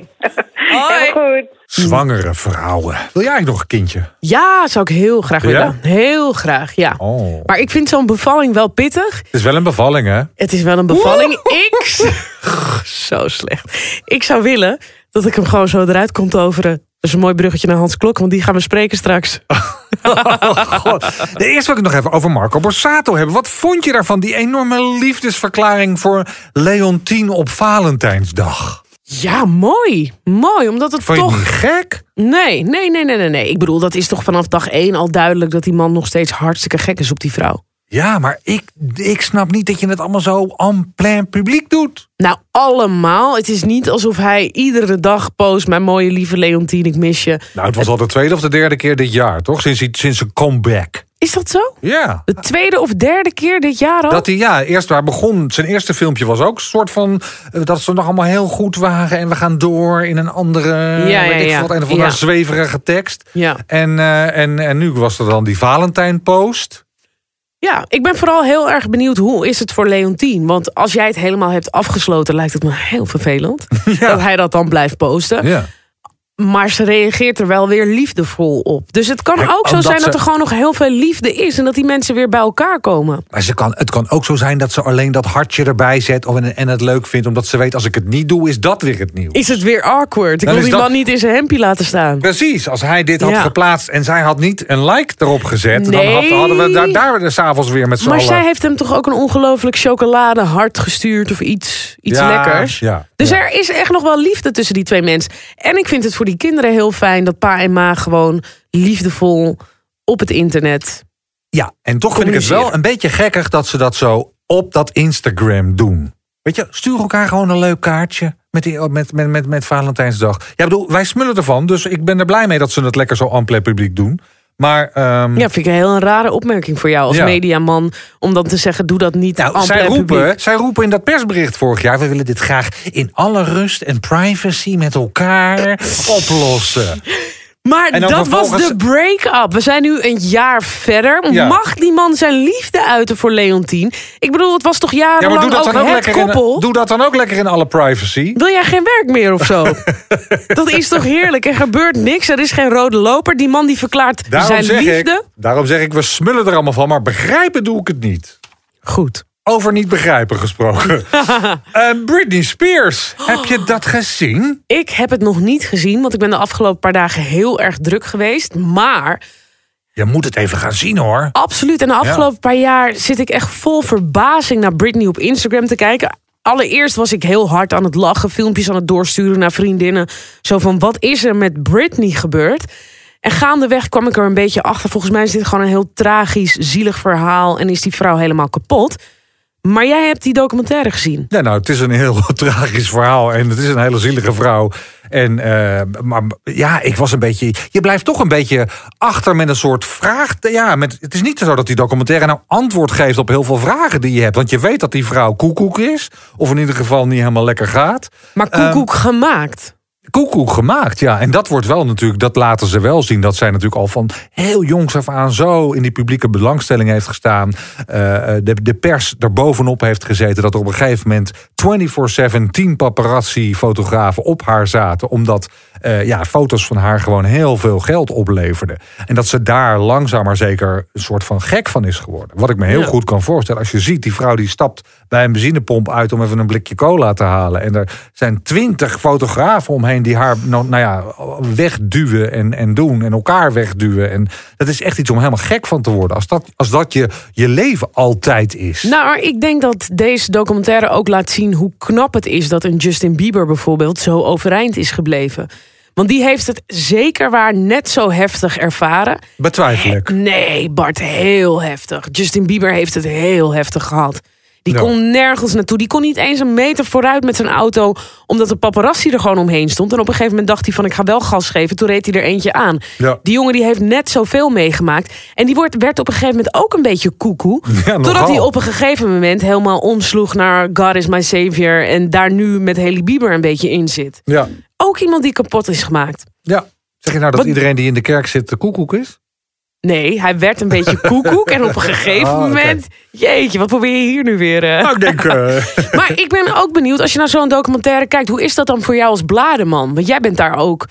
Helemaal goed. Zwangere vrouwen. Wil jij eigenlijk nog een kindje? Ja, zou ik heel graag Ja? willen. Heel graag, ja. Oh. Maar ik vind zo'n bevalling wel pittig. Het is wel een bevalling, hè? Het is wel een bevalling. Ik... Zo slecht. Ik zou willen dat ik hem gewoon zo eruit kon toveren. Dat is een mooi bruggetje naar Hans Klok, want die gaan we spreken straks. God. De eerste wil ik het nog even over Marco Borsato hebben. Wat vond je daarvan, die enorme liefdesverklaring voor Leontien op Valentijnsdag? Ja, mooi. Mooi, omdat het Vond je toch... niet gek? Nee, nee, nee, nee, nee, nee. Ik bedoel, dat is toch vanaf dag één al duidelijk... dat die man nog steeds hartstikke gek is op die vrouw. Ja, maar ik, ik snap niet dat je het allemaal zo en plein publiek doet. Nou, allemaal. Het is niet alsof hij iedere dag post... mijn mooie lieve Leontien, ik mis je. Nou, het was al de tweede of de derde keer dit jaar, toch? Sinds, hij- sinds zijn comeback. Is dat zo? Ja. De tweede of derde keer dit jaar al? Dat hij, ja, eerst waar begon, zijn eerste filmpje was ook een soort van... eh, dat ze nog allemaal heel goed waren en we gaan door in een andere... Ja, weet ja, ik ja. wat, een of andere Ja. zweverige tekst. Ja. En, eh, en, en nu was er dan die Valentijn-post. Ja, ik ben vooral heel erg benieuwd hoe is het voor Leontien. Want als jij het helemaal hebt afgesloten, lijkt het me heel vervelend. Dat hij dat dan blijft posten. Ja. Maar ze reageert er wel weer liefdevol op. Dus het kan Kijk, ook zo zijn dat er gewoon nog heel veel liefde is. En dat die mensen weer bij elkaar komen. Maar ze kan, het kan ook zo zijn dat ze alleen dat hartje erbij zet... Of, en, en het leuk vindt, omdat ze weet... als ik het niet doe, is dat weer het nieuws. Is het weer awkward? Ik Dan wil die dat- man niet in zijn hempje laten staan. Precies, als hij dit had Ja. geplaatst en zij had niet een like erop gezet... dan Nee. hadden we daar, daar de s'avonds weer met z'n Maar allen... zij heeft hem toch ook een ongelooflijk chocoladehart gestuurd of iets, iets Ja, lekkers. ja, dus er is echt nog wel liefde tussen die twee mensen. En ik vind het voor die die kinderen heel fijn dat pa en ma gewoon liefdevol op het internet. Ja, en toch vind ik het wel een beetje gekkig dat ze dat zo op dat Instagram doen. Weet je, stuur elkaar gewoon een leuk kaartje met, die, met, met, met, met Valentijnsdag. Ja, bedoel, wij smullen ervan, dus ik ben er blij mee dat ze het lekker zo ampele publiek doen. Maar ehm, Ja, vind ik een heel een rare opmerking voor jou als Ja. mediaman. Om dan te zeggen, doe dat niet nou, zij, roepen, zij roepen in dat persbericht vorig jaar... we willen dit graag in alle rust en privacy met elkaar oplossen. Maar dat was de break-up. We zijn nu een jaar verder. Ja. Mag die man zijn liefde uiten voor Leontien? Ik bedoel, het was toch Ja, jarenlang maar doe dat, ook dan ook het koppel? in, doe dat dan ook lekker in alle privacy. Wil jij geen werk meer of zo? dat is toch heerlijk? Er gebeurt niks. Er is geen rode loper. Die man die verklaart Daarom zijn zeg, liefde. ik, daarom zeg ik, we smullen er allemaal van, maar begrijpen doe ik het niet. Goed. Over niet begrijpen gesproken. Eh, Britney Spears, heb je dat gezien? Ik heb het nog niet gezien, want ik ben de afgelopen paar dagen heel erg druk geweest. Maar Je moet het even gaan zien hoor. absoluut, en de afgelopen paar jaar zit ik echt vol verbazing naar Britney op Instagram te kijken. Allereerst was ik heel hard aan het lachen, filmpjes aan het doorsturen naar vriendinnen. Zo van, wat is er met Britney gebeurd? En gaandeweg kwam ik er een beetje achter. Volgens mij is dit gewoon een heel tragisch, zielig verhaal. En is die vrouw helemaal kapot. Maar jij hebt die documentaire gezien. Ja, nou, het is een heel tragisch verhaal en het is een hele zielige vrouw. En, eh, maar ja, ik was een beetje. Je blijft toch een beetje achter met een soort vraag. Ja, met, het is niet zo dat die documentaire nou antwoord geeft op heel veel vragen die je hebt. Want je weet dat die vrouw koekoek is, of in ieder geval niet helemaal lekker gaat. Maar koekoek gemaakt. Koekoek gemaakt, ja. En dat wordt wel natuurlijk, dat laten ze wel zien. Dat zij natuurlijk al van heel jongs af aan zo in die publieke belangstelling heeft gestaan. Eh, de, de pers er bovenop heeft gezeten. Dat er op een gegeven moment 24-7 10 paparazzi-fotografen op haar zaten. Omdat eh, ja, foto's van haar gewoon heel veel geld opleverden. En dat ze daar langzaam maar zeker een soort van gek van is geworden. Wat ik me heel Ja. goed kan voorstellen. Als je ziet, die vrouw die stapt bij een benzinepomp uit om even een blikje cola te halen. En er zijn twintig fotografen omheen die haar nou, nou ja, wegduwen en, en doen. En elkaar wegduwen. En dat is echt iets om helemaal gek van te worden. Als dat, als dat je, je leven altijd is. Nou, maar ik denk dat deze documentaire ook laat zien hoe knap het is dat een Justin Bieber bijvoorbeeld zo overeind is gebleven. Want die heeft het zeker waar net zo heftig ervaren. Betwijfel ik. Nee, Bart, heel heftig. Justin Bieber heeft het heel heftig gehad. Die Ja. kon nergens naartoe. Die kon niet eens een meter vooruit met zijn auto. Omdat de paparazzi er gewoon omheen stond. En op een gegeven moment dacht hij van ik ga wel gas geven. Toen reed hij er eentje aan. Ja. Die jongen die heeft net zoveel meegemaakt. En die wordt, werd op een gegeven moment ook een beetje koekoe. Ja, Totdat hij op een gegeven moment helemaal omsloeg naar God is my savior. En daar nu met Haley Bieber een beetje in zit. Ja. Ook iemand die kapot is gemaakt. ja. Zeg je nou dat Wat- iedereen die in de kerk zit de koekoek is? Nee, hij werd een beetje koekoek. En op een gegeven oké. moment... Jeetje, wat probeer je hier nu weer? Nou, ik denk... eh, Maar ik ben ook benieuwd, als je naar zo'n documentaire kijkt... hoe is dat dan voor jou als blademan? Want jij bent daar ook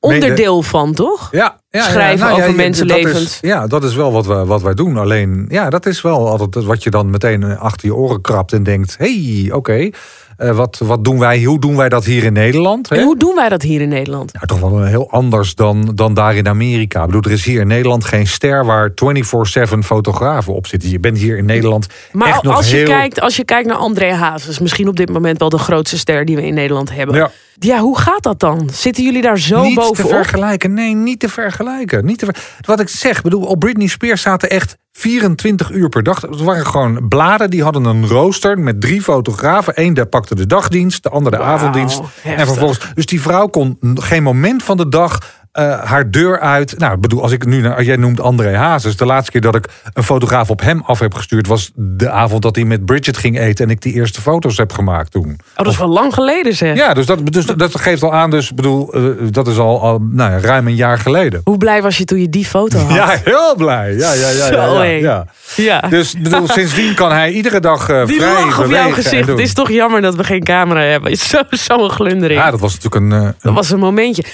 onderdeel van, toch? Ja, ja, Schrijven ja, over mensenlevens. Ja, dat is wel wat, we, wat wij doen. Alleen, ja, dat is wel altijd wat je dan meteen achter je oren krabt en denkt: hey, oké, wat, wat doen wij? Hoe doen wij dat hier in Nederland? Hè? En hoe doen wij dat hier in Nederland? Nou, toch wel heel anders dan, dan daar in Amerika. Ik bedoel, er is hier in Nederland geen ster waar 24-7 fotografen op zitten. Je bent hier in Nederland Maar echt nog als, je heel... kijkt, als je kijkt naar André Hazes... misschien op dit moment wel de grootste ster die we in Nederland hebben. Ja. Ja, hoe gaat dat dan? Zitten jullie daar zo niet te bovenop? vergelijken. Nee, niet te vergelijken. Niet te ver- Wat ik zeg, bedoel, op Britney Spears zaten echt 24 uur per dag. Het waren gewoon bladen, die hadden een rooster met drie fotografen. Eén daar pakte de dagdienst, de andere de avonddienst. En vervolgens, dus die vrouw kon geen moment van de dag eh, haar deur uit. Nou, ik bedoel, als ik nu naar, jij noemt André Hazes. De laatste keer dat ik een fotograaf op hem af heb gestuurd, was de avond dat hij met Bridget ging eten en ik die eerste foto's heb gemaakt toen. Oh, dat is wel lang geleden zeg. Ja, dus dat, dus dat geeft al aan. Dus ik bedoel, eh, dat is al, al nou ja, ruim een jaar geleden. Hoe blij was je toen je die foto had? Ja, heel blij. Ja, ja, ja. Zo, ja, ja, ja. Ja. Dus bedoel, sindsdien kan hij iedere dag eh Die vrij lach op jouw gezicht. Het is toch jammer dat we geen camera hebben. Zo- Zo'n glundering. Ja, dat was natuurlijk een... eh, Dat was een momentje.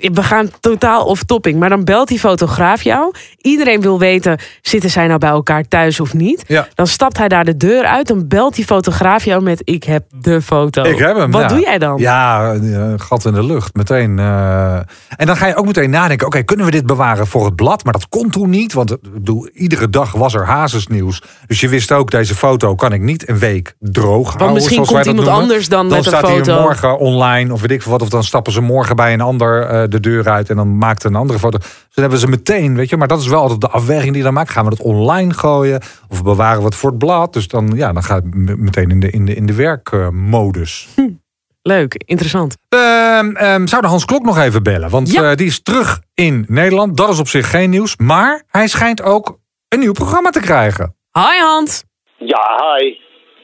We gaan totaal off topping. Maar dan belt die fotograaf jou. Iedereen wil weten, zitten zij nou bij elkaar thuis of niet? Ja. Dan stapt hij daar de deur uit. Dan belt die fotograaf jou met, ik heb de foto. Ik heb hem. Wat ja. doe jij dan? Ja, eh, gat in de lucht. Meteen. eh. En dan ga je ook meteen nadenken: oké, kunnen we dit bewaren voor het blad? Maar dat kon toen niet, want ik bedoel, iedere dag was er hazesnieuws. Dus je wist ook, deze foto kan ik niet een week droog houden. misschien zoals komt iemand noemen. anders dan met een staat hij foto. morgen online of weet ik veel wat. Of dan stappen ze morgen bij een ander eh, de deur uit en dan maakt een andere foto. Dus dan hebben ze meteen, weet je. Maar dat is wel altijd de afweging die je dan maakt. Gaan we het online gooien of bewaren we het voor het blad? Dus dan, ja, dan gaat het meteen in de, in de, in de werkmodus. Leuk, interessant. Ehm, ehm, zou de Hans Klok nog even bellen? Want Ja. eh, die is terug in Nederland. Dat is op zich geen nieuws. Maar hij schijnt ook een nieuw programma te krijgen. Hi Hans. Ja, hi.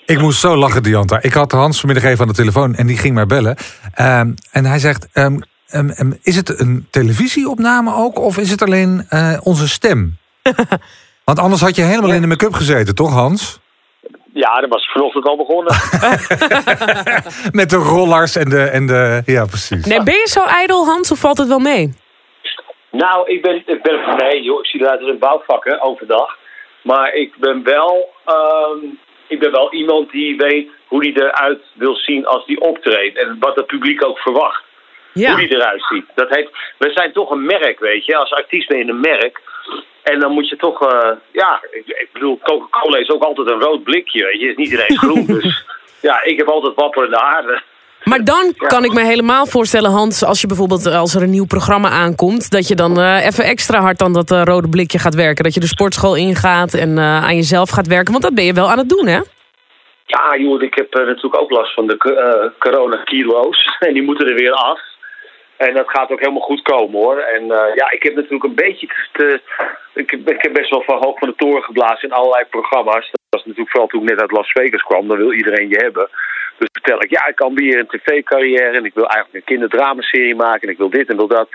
Ik moest zo lachen, Dianta. Ik had Hans vanmiddag even aan de telefoon en die ging mij bellen. Ehm, en hij zegt, ehm, ehm, ehm, is het een televisieopname ook? Of is het alleen eh, onze stem? Want anders had je helemaal in de make-up gezeten, toch Hans? Ja, dat was vanochtend al begonnen. Met de rollers en de... En de ja, precies. Nee, ben je zo ijdel Hans of valt het wel mee? nou, ik ben, ik ben nee joh, ik zie eruit als een bouwvakker overdag. Maar ik ben wel, ehm, ik ben wel iemand die weet hoe die eruit wil zien als die optreedt. En wat het publiek ook verwacht. Ja. Hoe die eruit ziet. Dat heeft, we zijn toch een merk, weet je. Als artiest ben je een merk. En dan moet je toch, eh, ja, ik, ik bedoel, Coca-Cola is ook altijd een rood blikje, weet je. Is niet iedereen groen, dus ja, ik heb altijd wapperende haren. Maar dan kan ik me helemaal voorstellen, Hans, als je bijvoorbeeld eh, als er een nieuw programma aankomt, dat je dan eh, even extra hard aan dat rode blikje gaat werken. Dat je de sportschool ingaat en aan jezelf gaat werken. Want dat ben je wel aan het doen, hè? Ja, joh, ik heb natuurlijk ook last van de corona-kilo's. En die moeten er weer af. En dat gaat ook helemaal goed komen, hoor. En uh, ja, ik heb natuurlijk een beetje te... Ik heb, ik heb best wel van hoog van de toren geblazen in allerlei programma's. Dat was natuurlijk vooral toen ik net uit Las Vegas kwam. Dan wil iedereen je hebben. Dus vertel ik, ja, ik kan weer een tv-carrière en ik wil eigenlijk een kinderdramaserie maken en ik wil dit en wil dat.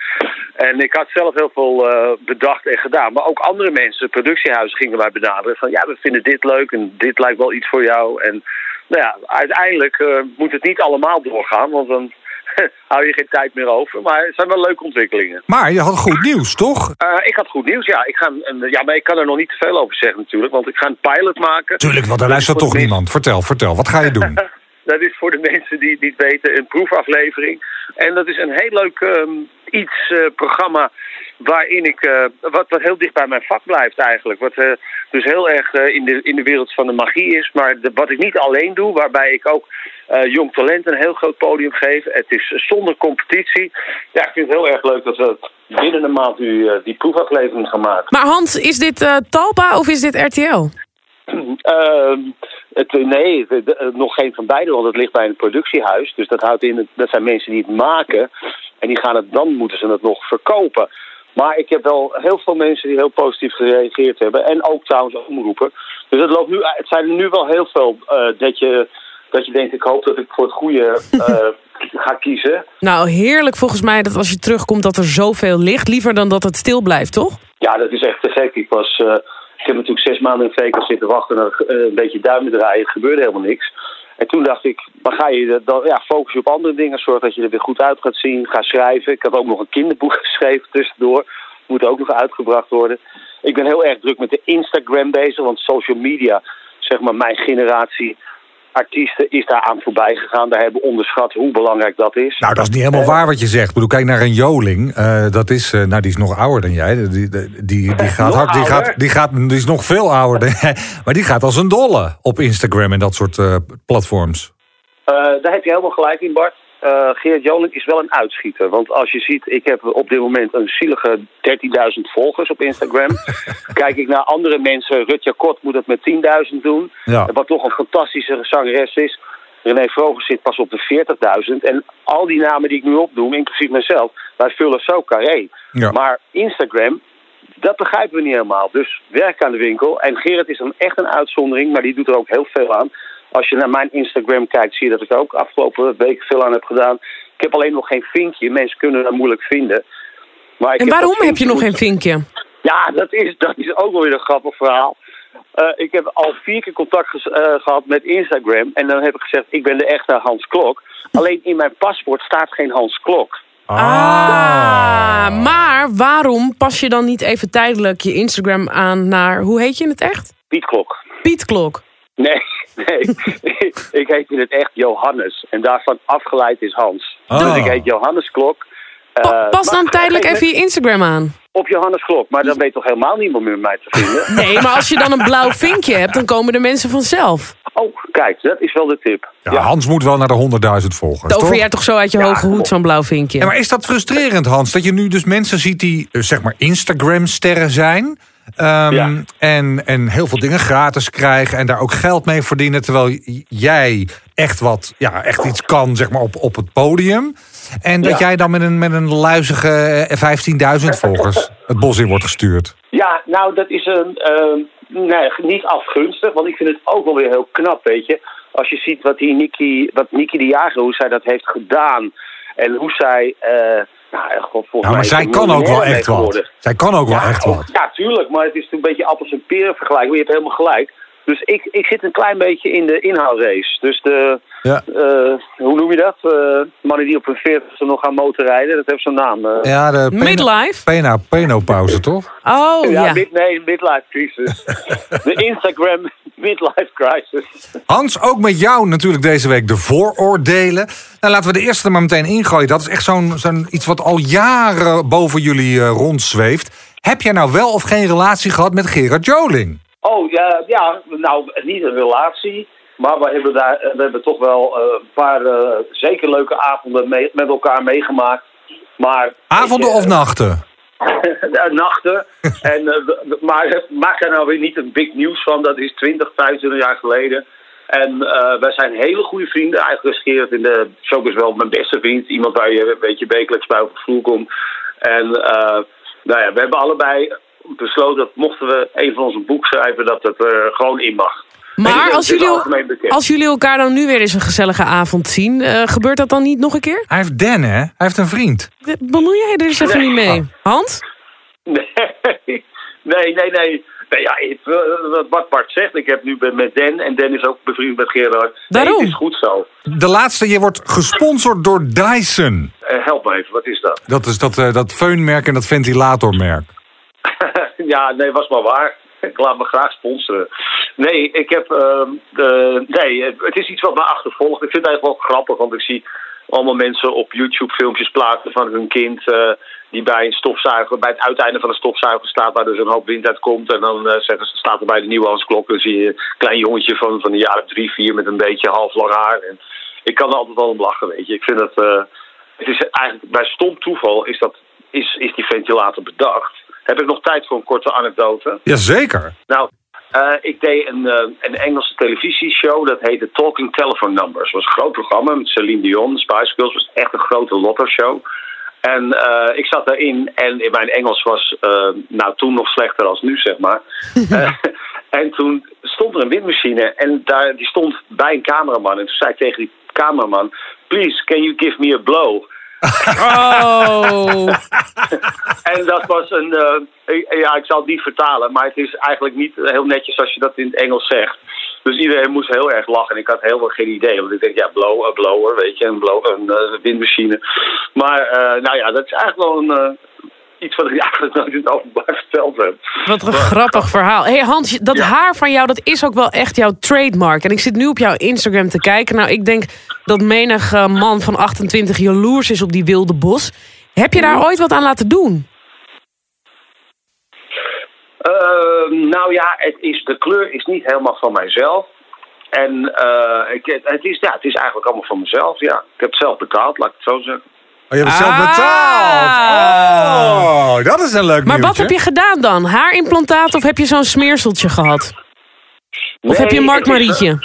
En ik had zelf heel veel uh, bedacht en gedaan. Maar ook andere mensen, productiehuizen gingen mij benaderen van ja, we vinden dit leuk en dit lijkt wel iets voor jou. En nou ja, uiteindelijk uh, moet het niet allemaal doorgaan, want dan hou je geen tijd meer over. Maar het zijn wel leuke ontwikkelingen. Maar je had goed nieuws, toch? Uh, ik had goed nieuws, ja. Ik ga een, ja, maar ik kan er nog niet te veel over zeggen natuurlijk, want ik ga een pilot maken. Tuurlijk, want daar luistert toch niemand. Vertel, vertel, wat ga je doen? Dat is voor de mensen die het niet weten een proefaflevering. En dat is een heel leuk um, iets uh, programma waarin ik, uh, wat, wat heel dicht bij mijn vak blijft eigenlijk. Wat uh, dus heel erg in, de, in de wereld van de magie is. Maar de, wat ik niet alleen doe, waarbij ik ook jong talent een heel groot podium geef. Het is zonder competitie. Ja, ik vind het heel erg leuk dat we binnen een maand nu die proefaflevering gaan maken. Maar Hans, is dit Talpa of is dit RTL? Het, nee, de, de, nog geen van beide, want het ligt bij een productiehuis. Dus dat houdt in, dat zijn mensen die het maken. En die gaan het, dan moeten ze het nog verkopen. Maar ik heb wel heel veel mensen die heel positief gereageerd hebben. En ook trouwens omroepen. Dus het, loopt nu, het zijn er nu wel heel veel uh, dat, je, dat je denkt, ik hoop dat ik voor het goede uh, ga kiezen. Nou, heerlijk volgens mij dat als je terugkomt dat er zoveel ligt. Liever dan dat het stil blijft, toch? Ja, dat is echt te gek. Ik was... Uh, ik heb natuurlijk zes maanden in Vegas zitten wachten naar uh, een beetje duimen draaien. Het gebeurde helemaal niks. En toen dacht ik, maar ga je dan ja, focus je op andere dingen. Zorg dat je er weer goed uit gaat zien. Ga schrijven. Ik had ook nog een kinderboek geschreven tussendoor. Moet ook nog uitgebracht worden. Ik ben heel erg druk met de Instagram bezig. Want social media, zeg maar mijn generatie artiesten is daar aan voorbij gegaan. Daar hebben onderschat hoe belangrijk dat is. Nou, dat is niet helemaal uh, waar wat je zegt. Ik bedoel, kijk naar een Joling. Uh, dat is, uh, nou, die is nog ouder dan jij. Die, die, die, die gaat hard. Die, gaat, die, gaat, die is nog veel ouder dan jij. Maar die gaat als een dolle op Instagram en dat soort uh, platforms. daar heb je helemaal gelijk in, Bart. Uh, Geert Joling is wel een uitschieter. Want als je ziet, ik heb op dit moment een zielige 13.000 volgers op Instagram. Kijk ik naar andere mensen, Rutja Kort moet het met 10.000 doen. Ja. Wat toch een fantastische zangeres is. René Vroger zit pas op de 40.000. En al die namen die ik nu opdoem, inclusief mezelf, wij vullen zo carré. Ja. Maar Instagram, dat begrijpen we niet helemaal. Dus werk aan de winkel. En Gerrit is dan echt een uitzondering, maar die doet er ook heel veel aan. Als je naar mijn Instagram kijkt, zie je dat ik er ook afgelopen week veel aan heb gedaan. Ik heb alleen nog geen vinkje. Mensen kunnen dat moeilijk vinden. Maar ik en heb waarom heb je nog geen vinkje? Ja, dat is, dat is ook wel weer een grappig verhaal. Uh, ik heb al vier keer contact uh, gehad met Instagram. En dan heb ik gezegd, ik ben de echte Hans Klok. Alleen in mijn paspoort staat geen Hans Klok. Ah, maar waarom pas je dan niet even tijdelijk je Instagram aan naar, hoe heet je in het echt? Piet Klok. Piet Klok. Nee, nee. ik heet in het echt Johannes. En daarvan afgeleid is Hans. Oh. Dus ik heet Johannes Klok. Eh, pas dan tijdelijk even je Instagram aan. Op Johannes Klok. Maar dan weet toch helemaal niemand meer mij te vinden? Nee, maar als je dan een blauw vinkje hebt, dan komen de mensen vanzelf. Oh, kijk, dat is wel de tip. Ja, Hans moet wel naar de 100.000 volgers, Dat over toch? jij toch zo uit je Ja, hoge hoed, zo'n blauw vinkje. Ja, maar is dat frustrerend, Hans? Dat je nu dus mensen ziet die, eh, zeg maar, Instagram-sterren zijn... ehm, Ja. en, en heel veel dingen gratis krijgen en daar ook geld mee verdienen... terwijl jij echt wat, ja, echt iets kan, zeg maar, op, op het podium. En dat Ja. jij dan met een, met een luizige eh, 15.000 volgers het bos in wordt gestuurd. Ja, nou, dat is een, eh, nee, niet afgunstig. Want ik vind het ook wel weer heel knap, weet je. Als je ziet wat die Nikki, wat Nikki de Jager, hoe zij dat heeft gedaan. En hoe zij, eh nou, echt, God, volgens Ja, mij maar is zij kan ook wel echt wat. Zij kan ook wel echt wat. Ja, tuurlijk, maar het is een beetje appels en peren vergelijken. Maar je hebt helemaal gelijk. Dus ik, ik zit een klein beetje in de inhoudrace. Dus de, Ja. eh, hoe noem je dat? Eh, mannen die op hun 40 nog gaan motorrijden, dat heeft zo'n naam. eh. Ja, de pena- Midlife? Pena, penopauze, toch? Oh ja, ja. Mid, nee, midlife crisis. de Instagram midlife crisis. Hans, ook met jou natuurlijk deze week de vooroordelen. Nou, laten we de eerste er maar meteen ingooien. Dat is echt zo'n zo'n iets wat al jaren boven jullie eh, rondzweeft. Heb jij nou wel of geen relatie gehad met Gerard Joling? Oh, ja, ja, nou, niet een relatie. Maar we hebben, daar, we hebben toch wel eh, een paar eh, zeker leuke avonden mee- met elkaar meegemaakt. Maar, Avonden of nachten? eh, nachten. en, eh, maar maak er nou weer niet een big nieuws van. Dat is 20, 25 jaar geleden. En eh, wij zijn hele goede vrienden. Eigenlijk is Gerard in de showbiz wel mijn beste vriend. Iemand waar je een beetje wekelijks bij op de vloer komt. En eh, nou ja, we hebben allebei besloten dat mochten we een van onze boek schrijven, dat het er gewoon in mag. Maar als jullie, als jullie elkaar dan nu weer eens een gezellige avond zien, eh, gebeurt dat dan niet nog een keer? Hij heeft Dan, hè? Hij heeft een vriend. Bemoei jij er eens even Nee. niet mee? Hans? Nee, nee, nee. nee. Ja, ik- wat Bart zegt, ik heb nu met met Dan en Dan is ook bevriend met Gerard. Nee, Daarom. het is goed zo. De laatste, je wordt gesponsord door Dyson. Eh, help me even, wat is dat? Dat is dat, eh, dat feunmerk en dat ventilatormerk. Ja, nee, was maar waar. Ik laat me graag sponsoren. Nee, ik heb. ehm, nee, het is iets wat me achtervolgt. Ik vind het eigenlijk wel grappig, want ik zie allemaal mensen op YouTube filmpjes plaatsen van hun kind. eh, die bij een stofzuiger, bij het uiteinde van een stofzuiger staat, waar dus een hoop wind uit komt. En dan eh, zeggen ze, staat er bij de Nieuwhaansklok. Dan zie je een klein jongetje van, van de jaren drie, vier met een beetje half lang haar. En ik kan er altijd wel om lachen, weet je. Ik vind dat. eh, het is eigenlijk bij stom toeval is, dat, is, is die ventilator bedacht. Heb ik nog tijd voor een korte anekdote? Jazeker. Nou, eh, ik deed een, eh, een Engelse televisieshow, dat heette Talking Telephone Numbers. Het was een groot programma met Celine Dion, Spice Girls, was echt een grote lotto-show. En eh, ik zat daarin en in mijn Engels was eh, nou toen nog slechter als nu, zeg maar. En toen stond er een windmachine en daar, die stond bij een cameraman. En toen zei ik tegen die cameraman, please, can you give me a blow? Oh. En dat was een. eh, ja, ik zal het niet vertalen, maar het is eigenlijk niet heel netjes als je dat in het Engels zegt. Dus iedereen moest heel erg lachen en ik had helemaal geen idee. Want ik denk, ja, blow, een blower, weet je, een, blow, een eh, windmachine. Maar, eh, nou ja, dat is eigenlijk wel een, eh, iets wat ik eigenlijk nooit in het openbaar verteld heb. Wat een grappig verhaal. hey Hans, dat Ja. haar van jou, dat is ook wel echt jouw trademark. En ik zit nu op jouw Instagram te kijken. Nou, ik denk dat menig eh, man van 28 jaloers is op die wilde bos. Heb je daar ooit wat aan laten doen? Eh, nou ja, het is, de kleur is niet helemaal van mijzelf. En eh, ik, het, is, ja, het is eigenlijk allemaal van mezelf, ja. Ik heb het zelf betaald, laat ik het zo zeggen. Oh, je hebt het zelf Ah. betaald. Oh, dat is een leuk Maar wat heb je gedaan dan? Haarimplantaat of heb je zo'n smeerseltje gehad? Of heb je een Nee, Mark is, Marietje?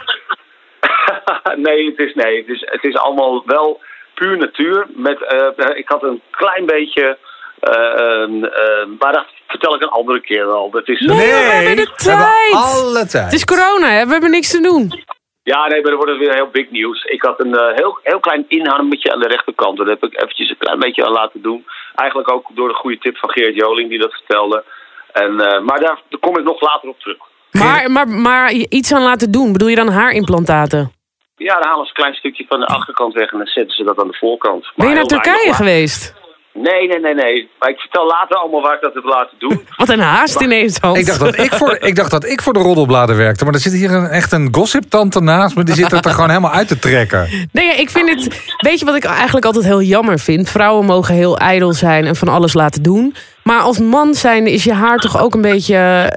nee, het is, nee het, is, het is allemaal wel puur natuur. Met, eh, ik had een klein beetje. eh, een, eh, maar dat vertel ik een andere keer wel. Dat is, Nee, we hebben de we hebben tijd. alle tijd. Het is corona, hè? we hebben niks te doen. Ja, nee, maar dan wordt het weer heel big nieuws. Ik had een eh, heel, heel klein inharmetje aan de rechterkant. Dat heb ik eventjes een klein beetje aan laten doen. Eigenlijk ook door de goede tip van Geert Joling die dat vertelde. En, eh, maar daar, daar kom ik nog later op terug. Maar, maar, maar iets aan laten doen, bedoel je dan haarimplantaten? Ja, dan halen ze een klein stukje van de achterkant weg en dan zetten ze dat aan de voorkant. Ben Maar je naar weinig Turkije geweest? Nee, nee, nee, nee. Maar ik vertel later allemaal waar ik dat heb laten doen. Wat een haast ineens, Hans. Ik dacht, dat ik, voor, ik dacht dat ik voor de roddelbladen werkte. Maar er zit hier een, echt een gossip-tante naast me. Die zit het er gewoon helemaal uit te trekken. Nee, ik vind het. Weet je wat ik eigenlijk altijd heel jammer vind? Vrouwen mogen heel ijdel zijn en van alles laten doen. Maar als man zijn is je haar toch ook een beetje.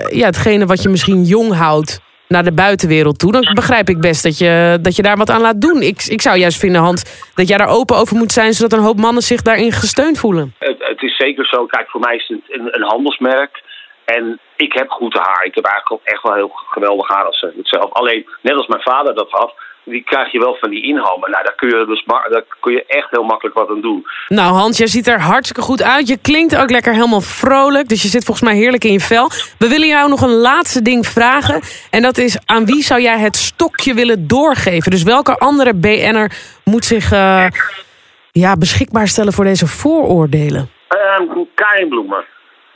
Ja, hetgene wat je misschien jong houdt naar de buitenwereld toe. Dan begrijp ik best dat je, dat je daar wat aan laat doen. Ik, ik zou juist vinden, Hans, dat jij daar open over moet zijn... zodat een hoop mannen zich daarin gesteund voelen. Het, het is zeker zo. Kijk, voor mij is het een, een handelsmerk. En ik heb goed haar. Ik heb eigenlijk ook echt wel heel geweldig haar als ik het zelf. Alleen, net als mijn vader dat had, die krijg je wel van die inhammen. Nou, daar kun je, dus, daar kun je echt heel makkelijk wat aan doen. Nou, Hans, jij ziet er hartstikke goed uit. Je klinkt ook lekker helemaal vrolijk. Dus je zit volgens mij heerlijk in je vel. We willen jou nog een laatste ding vragen. En dat is, aan wie zou jij het stokje willen doorgeven? Dus welke andere BN'er moet zich eh, ja, beschikbaar stellen voor deze vooroordelen? Karin Bloemen.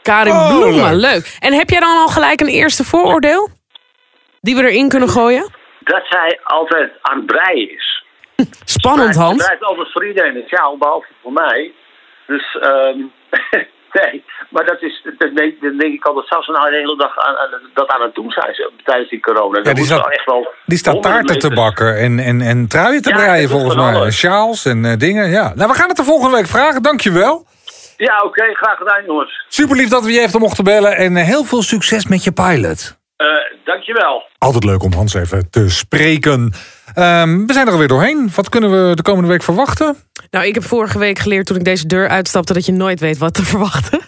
Karin Oh, Bloemen, leuk. leuk. En heb jij dan al gelijk een eerste vooroordeel? Die we erin kunnen gooien? Dat zij altijd aan het breien is. Spannend, Hans. breidt altijd voor iedereen het jaar, behalve voor mij. Dus, ehm nee. Maar dat is, dat denk, dan denk ik altijd, ze nou de hele dag aan, aan- dat aan het doen zijn ze, tijdens die corona? Ja, Dat die staat- echt wel Die staat taarten te bakken en, en, en truien te Ja, breien dat volgens mij. Sjaals en eh, dingen, ja. Nou, we gaan het de volgende week vragen, dankjewel. Ja, oké, graag gedaan jongens. Super lief dat we je even mochten bellen. En eh, heel veel succes met je pilot. Eh dankjewel. Altijd leuk om Hans even te spreken. Ehm, we zijn er alweer doorheen. Wat kunnen we de komende week verwachten? Nou, ik heb vorige week geleerd toen ik deze deur uitstapte... dat je nooit weet wat te verwachten.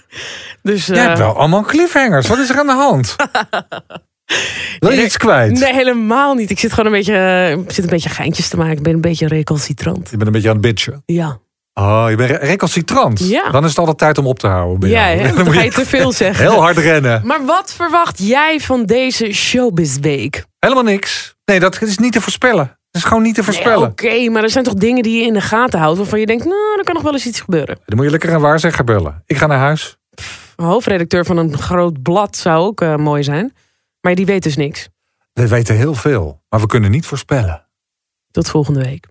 Dus, Jij eh, hebt wel allemaal cliffhangers. Wat is er aan de hand? Wil je Nee, iets kwijt? Nee, helemaal niet. Ik zit gewoon een beetje, zit een beetje geintjes te maken. Ik ben een beetje recalcitrant. Je bent een beetje aan het bitchen. Ja. Oh, je bent re- recalcitrant. Ja. Dan is het altijd tijd om op te houden. Ja? Dan ga je te veel zeggen. Heel hard rennen. Maar wat verwacht jij van deze showbizweek? Helemaal niks. Nee, dat is niet te voorspellen. Dat is gewoon niet te Nee, voorspellen. Oké, maar er zijn toch dingen die je in de gaten houdt... waarvan je denkt, nou, er kan nog wel eens iets gebeuren. Dan moet je lekker een waarzegger bellen. Ik ga naar huis. Hoofdredacteur van een groot blad zou ook eh, mooi zijn. Maar die weet dus niks. We weten heel veel, maar we kunnen niet voorspellen. Tot volgende week.